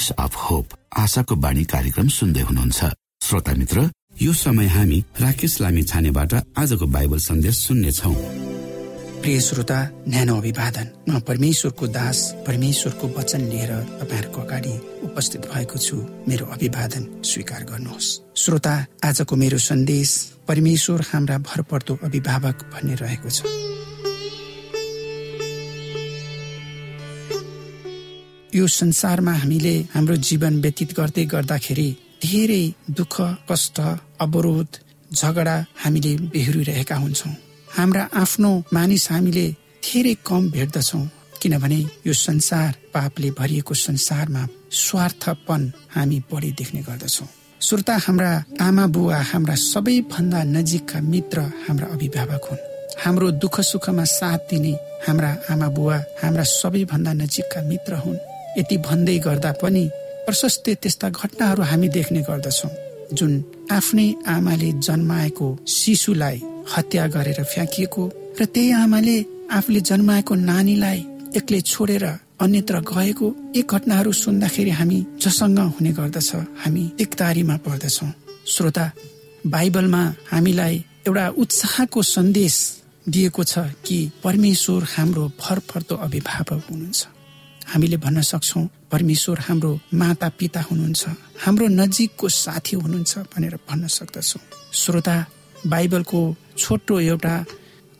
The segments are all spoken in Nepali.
भोइस अफ होप आशाको बाणी कार्यक्रम सुन्दै हुनुहुन्छ। श्रोता मित्र यो समय हामी राकेश लामी छानेबाट आजको बाइबल सन्देश सुन्नेछौ। प्रिय श्रोता न्यानो अभिवादन। म परमेश्वरको दास परमेश्वरको वचन लिएर तपाईँहरूको अगाडि उपस्थित भएको छु। मेरो अभिवादन स्वीकार गर्नुहोस्। श्रोता आजको मेरो सन्देश परमेश्वर हाम्रा भरपर्दो अभिभावक भन्ने रहेको छ। यो संसारमा हामीले हाम्रो जीवन व्यतीत गर्दै गर्दाखेरि धेरै दुःख कष्ट अवरोध झगडा हामीले बेहोरिरहेका हुन्छौँ। हाम्रा आफ्नो मानिस हामीले धेरै कम भेट्दछौँ किनभने यो संसार पापले भरिएको संसारमा स्वार्थपन हामी बढी देख्ने गर्दछौँ। श्रोता हाम्रा आमा बुवा हाम्रा सबैभन्दा नजिकका मित्र हाम्रा अभिभावक हुन्। हाम्रो दुःख सुखमा साथ दिने हाम्रा आमा बुवा हाम्रा सबैभन्दा नजिकका मित्र हुन्। यति भन्दै गर्दा पनि प्रशस्तै त्यस्ता घटनाहरू हामी देख्ने गर्दछौँ जुन आफ्नै आमाले जन्माएको शिशुलाई हत्या गरेर फ्याँकिएको र त्यही आमाले आफूले जन्माएको नानीलाई एक्लै छोडेर अन्यत्र गएको यी घटनाहरू सुन्दाखेरि हामी जसँग हुने गर्दछ हामी एकतारीमा पर्दछौँ। श्रोता बाइबलमा हामीलाई एउटा उत्साहको सन्देश दिएको छ कि परमेश्वर हाम्रो भरपर्दो अभिभावक हुनुहुन्छ। हामीले भन्न सक्छौ परमेश्वर हाम्रो माता पिता हुनुहुन्छ हाम्रो नजिकको साथी हुनुहुन्छ भनेर भन्न सक्दछौ। श्रोता बाइबलको छोटो एउटा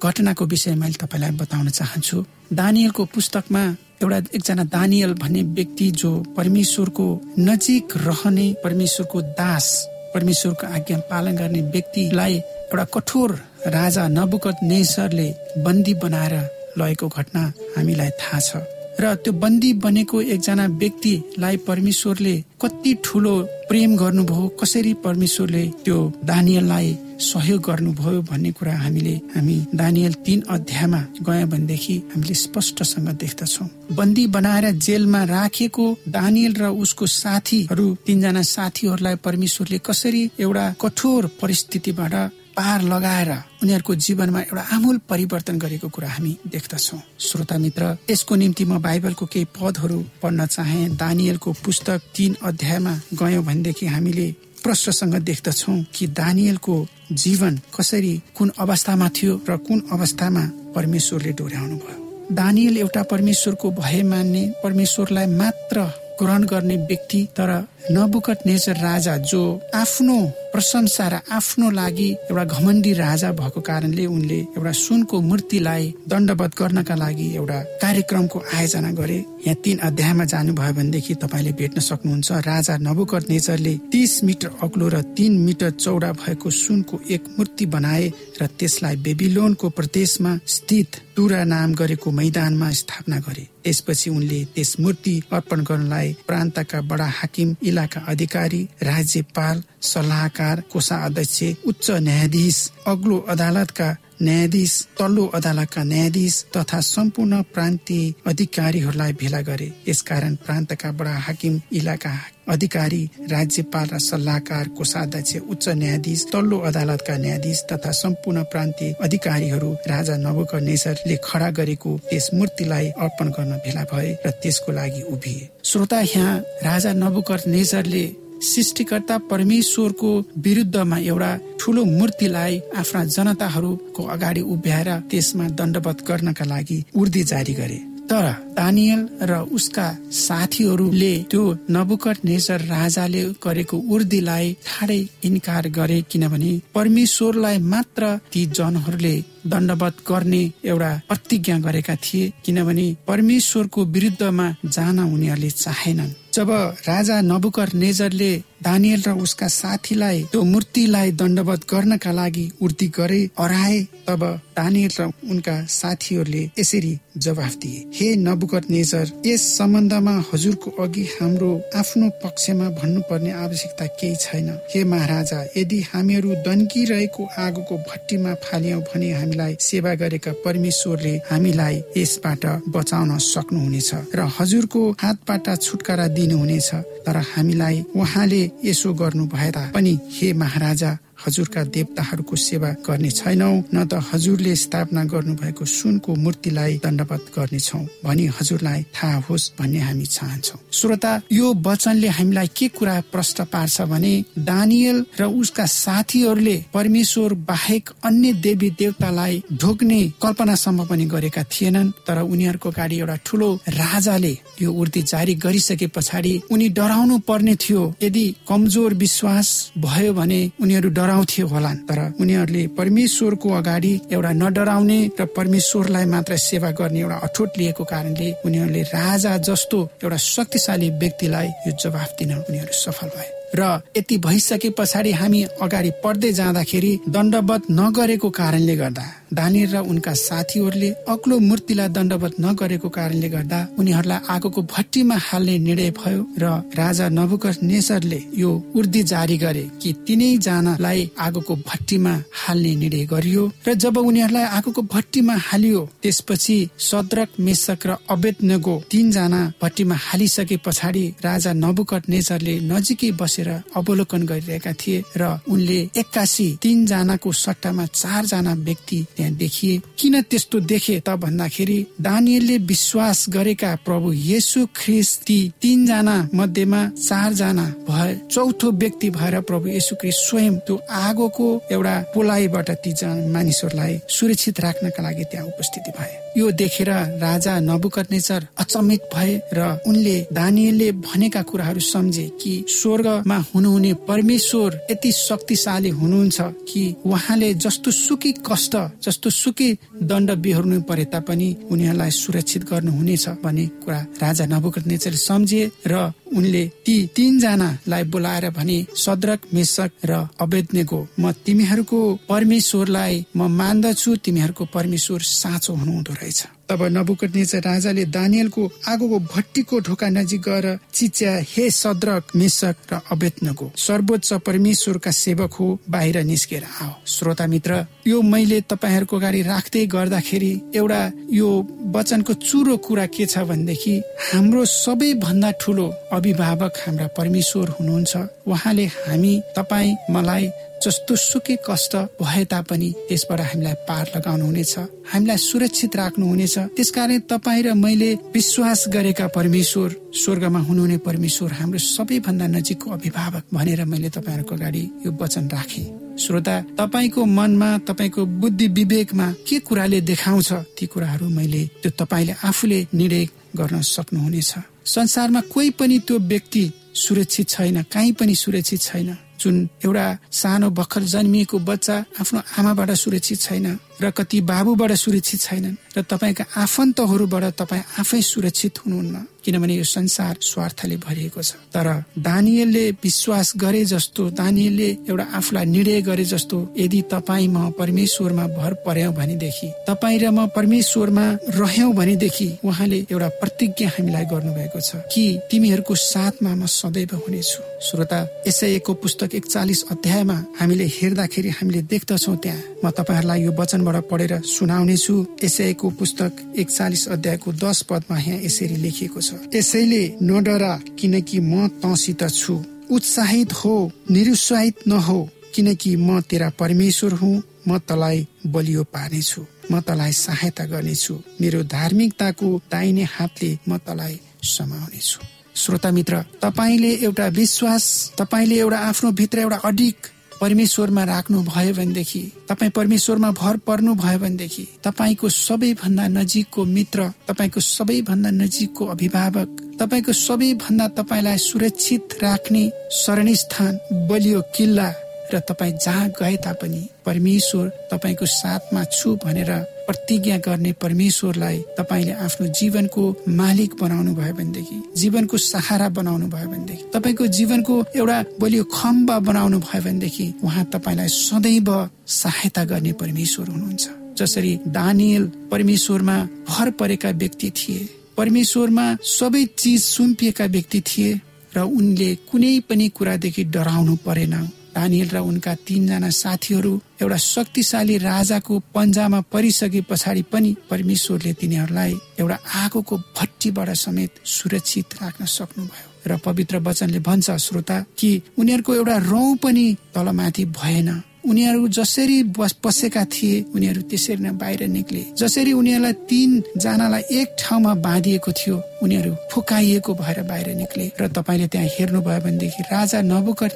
घटनाको विषय मैले तपाईँलाई बताउन चाहन्छु। दानियलको पुस्तकमा एउटा एकजना दानियल भन्ने व्यक्ति जो परमेश्वरको नजिक रहने परमेश्वरको दास परमेश्वरको आज्ञा पालन गर्ने व्यक्तिलाई एउटा कठोर राजा नबुकत नेसरले बन्दी बनाएर लगेको घटना हामीलाई थाहा छ। र त्यो बन्दी बनेको एकजना व्यक्तिलाई परमेश्वरले कति ठुलो प्रेम गर्नुभयो कसरी परमेश्वरले त्यो दानियललाई सहयोग गर्नुभयो भन्ने कुरा हामीले हामी दानियल तीन अध्यायमा गयौँ भनेदेखि हामीले स्पष्टसँग देख्दछौ। बन्दी बनाएर जेलमा राखेको दानियल र उसको साथीहरू तीनजना साथीहरूलाई परमेश्वरले कसरी एउटा कठोर परिस्थितिबाट पार लगाएर उनीहरूको जीवनमा एउटा आमूल परिवर्तन गरेको कुरा हामी देख्दछौ। श्रोता मित्र यसको निम्ति म बाइबलको केही पदहरू पढ्न चाहे। दानियलको पुस्तक तीन अध्यायमा गयौँ भनेदेखि हामीले प्रश्नसँग देख्दछौ कि दानियलको जीवन कसरी कुन अवस्थामा थियो र कुन अवस्थामा परमेश्वरले डोर्याउनु भयो। दानियल एउटा परमेश्वरको भय मान्ने परमेश्वरलाई मात्र ग्रहण गर्ने व्यक्ति तर नबुकट नेचर राजा जो आफ्नो प्रशंसा र आफ्नो लागि एउटा घमण्डी राजा भएको कारणले उनले एउटा सुनको मूर्तिलाई दण्डवत गर्नका लागि एउटा कार्यक्रमको आयोजना गरे। यहाँ तीन अध्यायमा जानुभयो भनेदेखि तपाईँले भेट्न सक्नुहुन्छ राजा नबुकट नेचरले तीस मिटर अग्लो र तीन मिटर चौडा भएको सुनको एक मूर्ति बनाए र त्यसलाई बेबिलोनको प्रदेशमा स्थित तुरा नाम गरेको मैदानमा स्थापना गरे। त्यसपछि उनले त्यस मूर्ति अर्पण गर्नलाई प्रान्तका बडा हाकिम इलाका अधिकारी राज्यपाल सल्लाहकार कोषा अध्यक्ष उच्च न्यायाधीश अग्लो अदालतका न्यायाधीश तल्लो अदालतका न्यायाधीश तथा सम्पूर्ण प्रान्तीय अधिकारीहरूलाई भेला गरे। यसकारण प्रान्तका बडा हाकिम इलाका अधिकारी राज्यपाल र सल्लाहकार कोषाध्यक्ष उच्च न्यायाधीश तल्लो अदालतका न्यायाधीश तथा सम्पूर्ण प्रान्तीय अधिकारीहरू राजा नवक नेसरले खडा गरेको त्यस मूर्तिलाई अर्पण गर्न भेला भए र त्यसको लागि उभिए। श्रोता यहाँ राजा नवकर नेजरले सृष्टिकर्ता परमेश्वरको विरुद्धमा एउटा ठुलो मूर्तिलाई आफ्ना जनताहरूको अगाडि उभ्याएर त्यसमा दण्डवत गर्नका लागि उर्दी जारी गरे। तर दानियल र उसका साथीहरूले त्यो नबुकट नेचर राजाले गरेको उर्दीलाई ठाडै इन्कार गरे किनभने परमेश्वरलाई मात्र ती जनहरूले दण्डवत गर्ने एउटा प्रतिज्ञा गरेका थिए किनभने परमेश्वरको विरुद्धमा जान उनीहरूले चाहेनन्। जब राजा नबुकर नेजरले दानियल र उसका साथीलाई त्यो मूर्तिलाई दण्डवत गर्नका लागि उर्ती गरे अराए तब दानियल र उनका साथीहरूले यसरी जवाफ दिए। हे नबुकर नेजर यस सम्बन्धमा हजुरको अघि हाम्रो आफ्नो पक्षमा भन्नुपर्ने आवश्यकता केही छैन। हे महाराजा यदि हामीहरू दन्किरहेको आगोको भट्टीमा फाल्यौं भने हामीलाई सेवा गरेका परमेश्वरले हामीलाई यसबाट बचाउन सक्नुहुनेछ र हजुरको हातबाट छुटकारा दिनुहुनेछ तर हामीलाई उहाँले यसो गर्नु भए पनि हे महाराजा हजुरका देवताहरूको सेवा गर्ने छैनौ न त हजुरले स्थापना गर्नुभएको सुनको मूर्तिलाई दण्डवत गर्नेछौ भनी हजुरलाई थाहा होस् भन्ने हामी चाहन्छौ। श्रोता यो वचनले हामीलाई के कुरा प्रश्न पार्छ भने दानियल र उसका साथीहरूले परमेश्वर बाहेक अन्य देवी देवतालाई ढोक्ने कल्पनासम्म पनि गरेका थिएनन् तर उनीहरूको गाडी एउटा ठुलो राजाले यो उर्ती जारी गरिसके पछाडि उनी डराउनु पर्ने थियो। यदि कमजोर विश्वास भयो भने उनीहरू डराउँथ्यो होला। तर उनीहरूले परमेश्वरको अगाडि एउटा नडराउने र परमेश्वरलाई मात्र सेवा गर्ने एउटा अठोट लिएको कारणले उनीहरूले राजा जस्तो एउटा शक्तिशाली व्यक्तिलाई यो जवाफ दिन उनीहरू सफल भए। र यति भइसके पछाडि हामी अगाडि पढ्दै जाँदाखेरि दण्डवत नगरेको कारणले गर्दा दानिर र उनका साथीहरूले अग्लो मूर्तिलाई दण्डवत नगरेको कारणले गर्दा उनीहरूलाई आगोको भट्टीमा हाल्ने निर्णय भयो र राजा नबुकर नेसरले यो उर्दी जारी गरे कि तिनै जनालाई आगोको भट्टीमा हाल्ने निर्णय गरियो र जब उनीहरूलाई आगोको भट्टीमा हालियो त्यसपछि सद्रक मेसक र अवेदनगो तीनजना भट्टीमा हालिसके पछाडि राजा नबुकट नेचरले नजिकै बसेर अवलोकन गरिरहेका थिए र उनले एक्कासी तीनजनाको सट्टामा चारजना व्यक्ति त्यहाँ देखिए। किन त्यस्तो देखे त भन्दाखेरि दानियलले विश्वास गरेका प्रभु येसु ख्रिस्ट ती तीनजना मध्येमा चारजना भए। चौथो व्यक्ति भएर प्रभु येसु ख्रिस्ट स्वयं त्यो आगोको एउटा पोलाइबाट ती मानिसहरूलाई सुरक्षित राख्नका लागि त्यहाँ उपस्थिति भए। यो देखेर राजा नबुकट नेचर अचम्मित भए र उनले दानियलले भनेका कुराहरू सम्झे कि स्वर्गमा हुनुहुने परमेश्वर यति शक्तिशाली हुनुहुन्छ कि उहाँले जस्तो सुकी कष्ट जस्तो सुकी दण्ड बिहोर्नु परे तापनि उनीहरूलाई सुरक्षित गर्नुहुनेछ भन्ने कुरा राजा नबुकट नेचरले सम्झिए र उनले ती तीनजनालाई बोलाएर भने सद्रक मेसक र अवेदनेको म तिमीहरूको परमेश्वरलाई म मान्दछु तिमीहरूको परमेश्वर साँचो हुनुहुँदो Right. तब नबुकट राजाले दानियलको आगोको भट्टीको ढोका नजिक गएर चिच्या हे सद्रक मेसक र अवेत्नको सर्वोच्च परमेश्वरका सेवक हो बाहिर निस्केर आओ श्रोता मित्र यो मैले तपाईँहरूको अगाडि राख्दै गर्दाखेरि एउटा यो वचनको चुरो कुरा के छ भनेदेखि हाम्रो सबैभन्दा ठुलो अभिभावक हाम्रा परमेश्वर हुनुहुन्छ। उहाँले हामी तपाईँ मलाई जस्तो सुकै कष्ट भए तापनि त्यसबाट हामीलाई पार लगाउनु हुनेछ हामीलाई सुरक्षित राख्नुहुनेछ। त्यसकारण तपाईँ र मैले विश्वास गरेका परमेश्वर स्वर्गमा हुनुहुने परमेश्वर हाम्रो सबैभन्दा नजिकको अभिभावक भनेर मैले तपाईँहरूको अगाडि यो वचन राखेँ। श्रोता तपाईँको मनमा तपाईँको बुद्धि विवेकमा के कुराले देखाउँछ ती कुराहरू मैले त्यो तपाईँले आफूले निर्णय गर्न सक्नुहुनेछ। संसारमा कोही पनि त्यो व्यक्ति सुरक्षित छैन कहीँ पनि सुरक्षित छैन। जुन एउटा सानो भर्खर जन्मिएको बच्चा आफ्नो आमाबाट सुरक्षित छैन र कति बाबुबाट सुरक्षित छैनन् र तपाईँका आफन्तहरूबाट तपाईँ आफै सुरक्षित हुनुहुन्न किनभने यो संसार स्वार्थले भरिएको छ। तर दानियलले विश्वास गरे जस्तो दानियलले एउटा आफूलाई निर्णय गरे जस्तो यदि तपाईँ म परमेश्वरमा भर पर्यौं भनेदेखि तपाईँ र म परमेश्वरमा रह्यौं भनेदेखि उहाँले एउटा प्रतिज्ञा हामीलाई गर्नुभएको छ कि तिमीहरूको साथमा म सदैव हुनेछु। श्रोता यसैको पुस्तक एकचालिस अध्यायमा हामीले हेर्दाखेरि हामीले देख्दछौ त्यहाँ म तपाईँहरूलाई यो वचन बाट पढेर सुनाउने छु यसैको पुस्तक एकचालिस अध्यायको दश पदमा यहाँ यसरी लेखिएको छ। यसैले नडरा किनकि म तसित छु। उत्साहित हो निरुत्साहित नहो किनकि म तेरा परमेश्वर हुँ। म तलाई बलियो पार्नेछु। म तलाई सहायता गर्नेछु। मेरो धार्मिकताको दाहिने हातले म तलाई समाउनेछु। श्रोता मित्र तपाईँले एउटा विश्वास तपाईँले एउटा आफ्नो भित्र एउटा अडिक परमेश्वरमा राख्नु भयो भनेदेखि तपाईँ परमेश्वरमा भर पर्नु भयो भनेदेखि तपाईँको सबैभन्दा नजिकको मित्र तपाईँको सबैभन्दा नजिकको अभिभावक तपाईँको सबैभन्दा तपाईँलाई सुरक्षित राख्ने शरण स्थान बलियो किल्ला र तपाईँ जहाँ गए तापनि परमेश्वर तपाईँको साथमा छु भनेर प्रतिज्ञा गर्ने परमेश्वरलाई तपाईँले आफ्नो जीवनको मालिक बनाउनु भयो भनेदेखि जीवनको सहारा बनाउनु भयो भनेदेखि तपाईँको जीवनको एउटा बलियो खम्बा बनाउनु भयो भनेदेखि उहाँ तपाईँलाई सदैव सहायता गर्ने परमेश्वर हुनुहुन्छ। जसरी दानियल परमेश्वरमा भर परेका व्यक्ति थिए परमेश्वरमा सबै चिज सुम्पिएका व्यक्ति थिए र उनले कुनै पनि कुरादेखि डराउनु परेन। दानियल र उनका तीनजना साथीहरू एउटा शक्तिशाली राजाको पन्जामा परिसके पछाडि पनि परमेश्वरले तिनीहरूलाई एउटा आगोको भट्टीबाट समेत सुरक्षित राख्न सक्नुभयो। र पवित्र वचनले भन्छ श्रोता कि उनीहरूको एउटा रौँ पनि तलमाथि भएन। उनीहरू जसरी बसेका थिए उनीहरू त्यसरी नै बाहिर निक्ले। जसरी उनीहरूलाई तिनजनालाई एक ठाउँमा बाँधिएको थियो उनीहरू फुकाइएको भएर बाहिर निक्ले। र तपाईँले त्यहाँ हेर्नुभयो भनेदेखि राजा नबुकर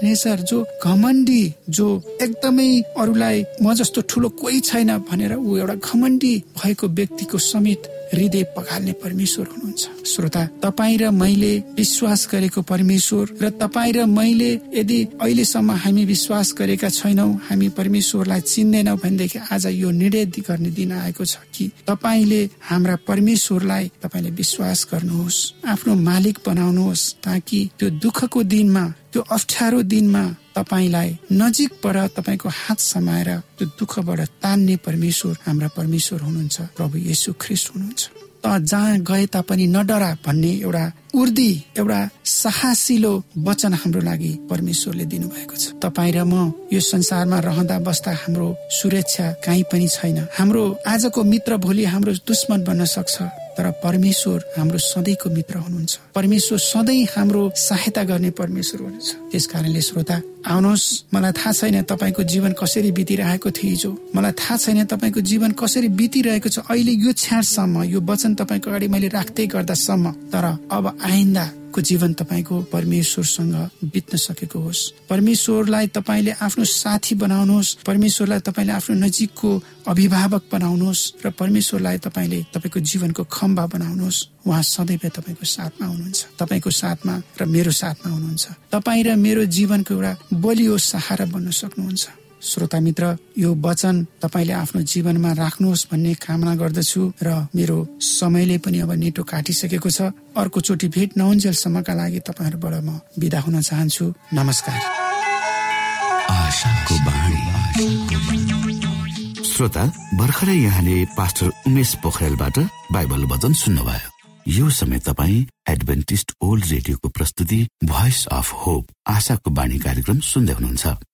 जो घमण्डी जो एकदमै अरूलाई म जस्तो ठुलो कोही छैन भनेर ऊ एउटा घमण्डी भएको व्यक्तिको समेत हृदय पखाल्ने परमेश्वर हुनुहुन्छ। श्रोता तपाईँ र मैले विश्वास गरेको परमेश्वर र तपाईँ र मैले यदि अहिलेसम्म हामी विश्वास गरेका छैनौँ हामी परमेश्वरलाई चिन्दैनौँ भनेदेखि आज यो निर्णय गर्ने दिन आएको छ कि तपाईँले हाम्रा परमेश्वरलाई तपाईँले विश्वास गर्नुहोस् आफ्नो मालिक बनाउनुहोस् ताकि त्यो दुःखको दिनमा त्यो अप्ठ्यारो दिनमा तपाईँलाई नजिकबाट तपाईँको हात समाएर त्यो दुःखबाट तान्ने परमेश्वर हाम्रा परमेश्वर हुनुहुन्छ प्रभु येसु ख्रिस्ट हुनुहुन्छ। त जहाँ गए तापनि नडरा भन्ने एउटा उर्दी एउटा साहसिलो वचन हाम्रो लागि परमेश्वरले दिनुभएको छ। तपाईँ र म यो संसारमा रहँदा बस्दा हाम्रो सुरक्षा कहीँ पनि छैन। हाम्रो आजको मित्र भोलि हाम्रो दुश्मन बन्न सक्छ। तर परमेश्वर हाम्रो सधैँको मित्र हुनुहुन्छ। परमेश्वर सधैँ हाम्रो सहायता गर्ने परमेश्वर हुनुहुन्छ। त्यस कारणले श्रोता आउनुहोस् मलाई थाहा छैन तपाईँको जीवन कसरी बितिरहेको थियो हिजो। मलाई थाहा छैन तपाईँको जीवन कसरी बितिरहेको छ। अहिले यो छ्याडसम्म यो वचन तपाईँको अगाडि मैले राख्दै गर्दासम्म। तर अब आइन्दा को जीवन तपाईँको परमेश्वरसँग बित्न सकेको होस्। परमेश्वरलाई तपाईँले आफ्नो साथी बनाउनुहोस्। परमेश्वरलाई तपाईँले आफ्नो नजिकको अभिभावक बनाउनुहोस् र परमेश्वरलाई तपाईँले तपाईँको जीवनको खम्बा बनाउनुहोस्। उहाँ सदैव तपाईँको साथमा हुनुहुन्छ। तपाईँको साथमा र मेरो साथमा हुनुहुन्छ। तपाईँ र मेरो जीवनको एउटा बलियो सहारा बन्न सक्नुहुन्छ। श्रोता मित्र यो वचन तपाईँले आफ्नो जीवनमा राख्नुहोस् भन्ने कामना गर्दछु र मेरो समयले पनि अब नेटो काटिसकेको छ। अर्को चोटि भेट नहुन्जेलसम्मका लागि तपाईँहरूबाट म विदा हुन चाहन्छु। नमस्कार। श्रोता भर्खरै यहाँले पास्टर उमेश पोखरेलबाट बाइबल वचन सुन्नुभयो। यो समय तपाईँ एडभेन्टिस्ट ओल्ड रेडियोको प्रस्तुति भोइस अफ होप आशाको बाणी कार्यक्रम सुन्दै हुनुहुन्छ।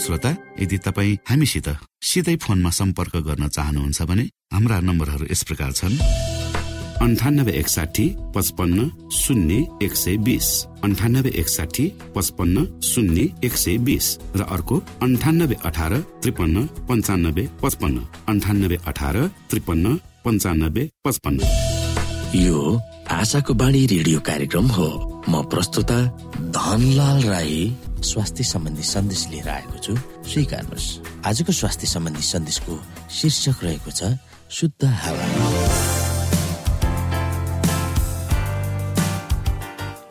श्रोता यदि तपाईँ हामीसित सिधै फोनमा सम्पर्क गर्न चाहनुहुन्छ भने हाम्रा नम्बरहरू यस प्रकार छन्। अन्ठानब्बे एकसाठी पचपन्न शून्य एक सय बिस। अन्ठानब्बे एकसाठी पचपन्न शून्य एक सय बिस। र अर्को अन्ठानब्बे अठार त्रिपन्न पन्चानब्बे पचपन्न। अन्ठानब्बे अठार त्रिपन्न पन्चानब्बे पचपन्न। यो आशाको बाणी रेडियो कार्यक्रम हो। म प्रस्तुता धनलाल राई स्वास्थ्य सम्बन्धी सन्देश लिएर आएको छु। स्वीकार्नुहोस्। आजको स्वास्थ्य सम्बन्धी सन्देशको शीर्षक रहेको छ शुद्ध हावा।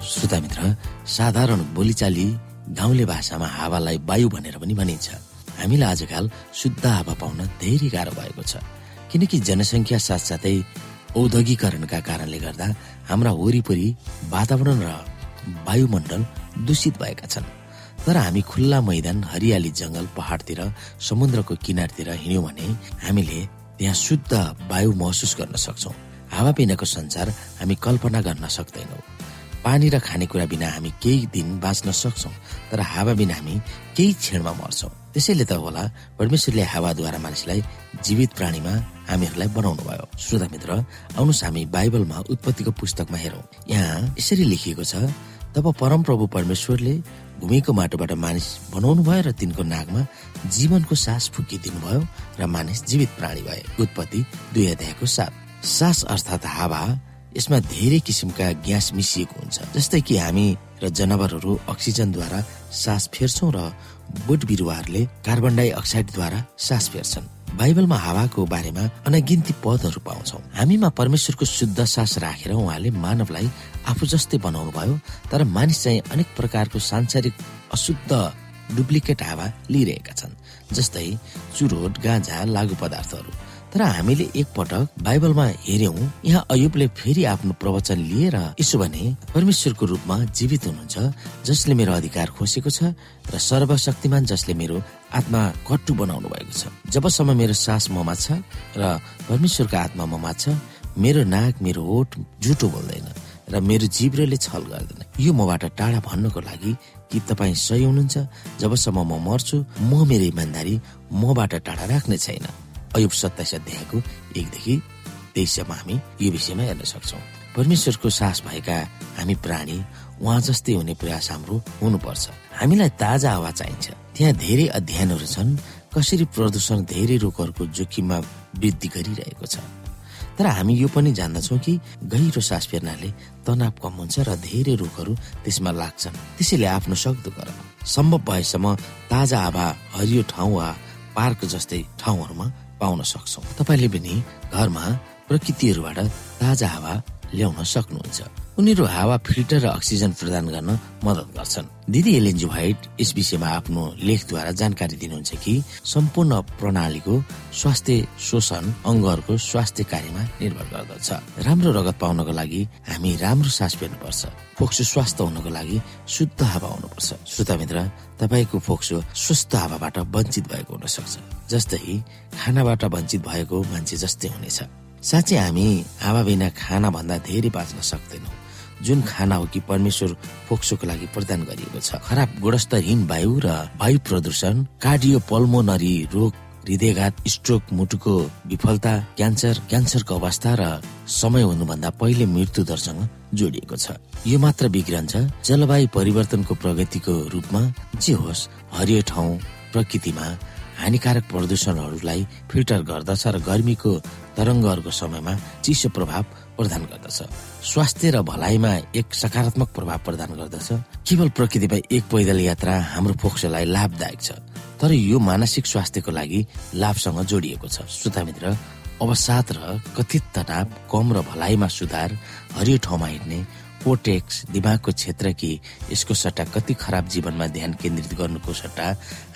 श्रोता मित्र साधारण बोलीचाली गाउँले भाषामा हावालाई वायु भनेर पनि भनिन्छ। हामीलाई आजकाल शुद्ध हावा पाउन धेरै गाह्रो भएको छ। किनकि जनसङ्ख्या साथसाथै औद्योगिकरणका कारणले गर्दा हाम्रा वरिपरि वातावरण र वायुमण्डल दूषित भएका छन्। तर हामी खुल्ला मैदान हरियाली जंगल पहाडतिर समुद्रको किनारतिर हिँड्यौँ भने हामीले त्यहाँ शुद्ध वायु महसुस गर्न सक्छौ। हावापिनाको संसार हामी कल्पना गर्न सक्दैनौ। पानी र खानेकुरा बिना हामी केही दिन बाँच्न सक्छौ तर हावा बिना हामी केही क्षणमा मर्छौ। त्यसैले त होला परमेश्वरले हावाद्वारा मानिसलाई जीवित प्राणीमा हामीहरूलाई बनाउनु भयो। श्रोता मित्र आउनुहोस् हामी बाइबलमा उत्पत्तिको पुस्तकमा हेरौँ। यहाँ यसरी लेखिएको छ तब परमप्रभु परमेश्वरले भूमिको माटोबाट मानिस बनाउनु भयो र तिनको नागमा जीवनको सास फुकिदिनु भयो र मानिस जीवित प्राणी भए। उत्पत्ति दुई अध्यायको साथ सास अर्थात् हावा यसमा धेरै किसिमका ग्यास मिसिएको हुन्छ जस्तै कि हामी र जनावरहरू अक्सिजनद्वारा सास फेर्छौँ र बोट बिरुवाहरूले कार्बन डाइअक्साइडद्वारा सास फेर्छन्। बाइबलमा हावाको बारेमा अनगिन्ती पदहरू पाउँछौ। हामीमा परमेश्वरको शुद्ध सास राखेर उहाँले मानवलाई आफू जस्तै बनाउनु भयो तर मानिस चाहिँ अनेक प्रकारको सांसारिक अशुद्ध डुप्लिकेट हावा लिइरहेका छन् जस्तै चुरोट गाँजा लागु पदार्थहरू। तर हामीले एकपटक बाइबलमा हेर्यौं यहाँ अयुबले फेरि आफ्नो प्रवचन लिएर यसो भने परमेश्वरको रूपमा जीवित हुनुहुन्छ जसले मेरो अधिकार खोसेको छ र सर्वशक्तिमान जसले मेरो आत्मा कट्टु बनाउनु भएको छ। जबसम्म मेरो सास ममा छ र परमेश्वरको आत्मा ममा छ मेरो नाक मेरो ओठ झुटो बोल्दैन र मेरो जिब्रोले छल गर्दैन। यो मबाट टाढा भन्नको लागि कि तपाईँ सही हुनुहुन्छ? जबसम्म म मर्छु म मेरो इमान्दारी मबाट टाढा राख्ने छैन। अयुब सत्ताइस अध्यायको एकदेखि तेइससम्म हामी यो विषयमा हेर्न सक्छौ। परमेश्वरको सास भएका हामी प्राणी उहाँ जस्तै हुने प्रयास हाम्रो हुनुपर्छ। हामीलाई ताजा हावा चाहिन्छ। त्यहाँ धेरै अध्ययनहरू छन् कसरी प्रदूषण धेरै रोगहरूको जोखिममा वृद्धि गरिरहेको छ। तर हामी यो पनि जान्दछौ कि गहिरो सास फेर्नाले तनाव कम हुन्छ र धेरै रोगहरू त्यसमा लाग्छन्। त्यसैले आफ्नो सक्दो गर। सम्भव भएसम्म ताजा हावा हरियो ठाउँ वा पार्क जस्तै ठाउँहरूमा पाउन सक्छौ। तपाईँले पनि घरमा प्रकृतिहरूबाट ताजा हावा ल्याउन सक्नुहुन्छ। उनीहरू हावा फिल्टर र अक्सिजन प्रदान गर्न मद्दत गर्छन्। दिदी एलेन्जी भाइट यस विषयमा आफ्नो लेखद्वारा जानकारी दिनुहुन्छ कि सम्पूर्ण प्रणालीको स्वास्थ्य शोषण अङ्गहरूको स्वास्थ्य कार्यमा निर्भर गर्दछ। राम्रो रगत पाउनको लागि हामी राम्रो सास फेर्नुपर्छ। फोक्सो स्वास्थ्य हुनको लागि शुद्ध हावा हुनुपर्छ। श्रोता मित्र तपाईँको फोक्सो स्वस्थ हावाबाट वञ्चित भएको हुन सक्छ जस्तै खानाबाट वञ्चित भएको मान्छे जस्तै हुनेछ। साँच्चै हामी हावा बिना खाना भन्दा धेरै बाँच्न सक्दैनौँ। जुन खाना हो कि परमेश्वर फोक्सोको लागि प्रदान गरिएको छ। खराब गुणस्तरहीन वायु र वायु प्रदूषण कार्डियो पल्मोनरी रोग हृदयघात स्ट्रोक मुटुको विफलता क्यान्सर क्यान्सरको अवस्था र समय हुनुभन्दा पहिले मृत्यु दरसँग जोडिएको छ। यो मात्र बिग्रन्छ जलवायु परिवर्तनको प्रगतिको रूपमा जे होस् हरियो ठाउँ प्रकृतिमा हानिकारक प्रदूषणहरूलाई फिल्टर गर्दछ र गर्मीको तरङ्गहरूको समयमा चिसो प्रभाव प्रदान गर्दछ। स्वास्थ्य र भलाइमा एक सकारात्मक प्रभाव प्रदान गर्दछ। केवल प्रकृतिमा एक पैदल यात्रा हाम्रो फोक्सोलाई लाभदायक छ। तर यो मानसिक स्वास्थ्यको लागि लाभसँग जोडिएको छ। श्रोता मित्र अवसाद र कथित तनाव कम र भलाइमा सुधार हरियो ठाउँमा हिँड्ने पोटेक्स दिमागको क्षेत्र कि यसको सट्टा कति खराब जीवनमा ध्यान केन्द्रित गर्नुको सट्टा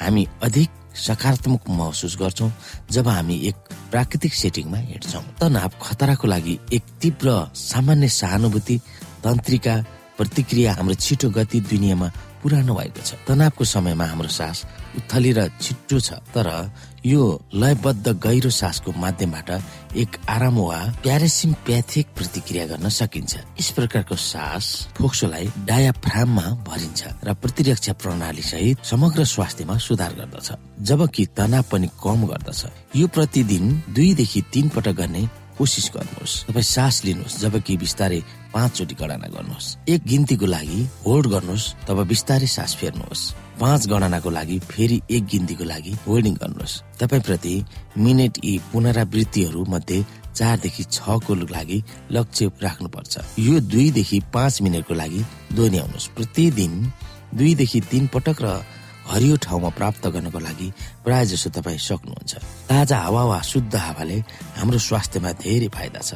हामी अधिक सकारात्मक महसुस गर्छौँ जब हामी एक प्राकृतिक सेटिङमा हिँड्छौँ। तनाव खतराको लागि एक तीव्र सामान्य सहानुभूति तन्त्रिका प्रतिक्रिया हाम्रो छिटो गति दुनियाँमा पुरानो भएको छ। तनावको समयमा हाम्रो सास उथली र छिट्टो छ तर यो लयबद्ध गहिरो सासको माध्यमबाट एक आराम वा प्यारेसिम्प्याथिक प्रतिक्रिया गर्न सकिन्छ। यस प्रकारको सास फोक्सोलाई डायाफ्राममा भरिन्छ र प्रतिरक्षा प्रणाली सहित समग्र स्वास्थ्यमा सुधार गर्दछ जबकि तनाव पनि कम गर्दछ। यो प्रतिदिन दुईदेखि तीन पटक गर्ने कोसिस गर्नुहोस्। तपाईँ सास लिनुहोस् जबकि बिस्तारै पाँचचोटि गणना गर्नुहोस्। एक गिन्तीको लागि होल्ड गर्नुहोस् तब बिस्तारै सास फेर्नुहोस्। पाँच गणनाको लागि फेरि एक गिन्तीको लागि होल्डिङ गर्नुहोस्। तपाईँ प्रति मिनेट यी पुनरावृत्तिहरू मध्ये चारदेखि छको लागि लक्ष्य राख्नुपर्छ। यो दुईदेखि पाँच मिनटको लागि दोहोऱ्याउनुहोस्। प्रतिदिन दुईदेखि तीन पटक र हरियो ठाउँमा प्राप्त गर्नको लागि प्राय जसो तपाईँ सक्नुहुन्छ। ताजा हावा वा शुद्ध हावाले हाम्रो स्वास्थ्यमा धेरै फाइदा छ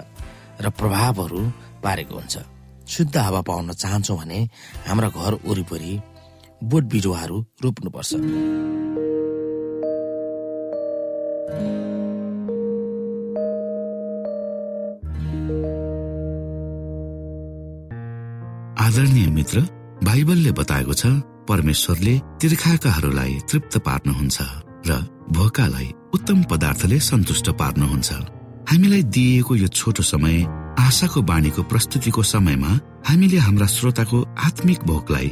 र प्रभावहरू पारेको हुन्छ। शुद्ध हावा पाउन चाहन्छौँ भने हाम्रा घर वरिपरि बोट बिरुवाहरू रोप्नुपर्छ। आदरणीय मित्र बाइबलले बताएको छ परमेश्वरले तीर्खाकाहरूलाई तृप्त पार्नुहुन्छ र भोकालाई उत्तम पदार्थले सन्तुष्ट पार्नुहुन्छ। हामीलाई दिइएको यो छोटो समय आशाको बाणीको प्रस्तुतिको समयमा हामीले हाम्रा श्रोताको आत्मिक भोकलाई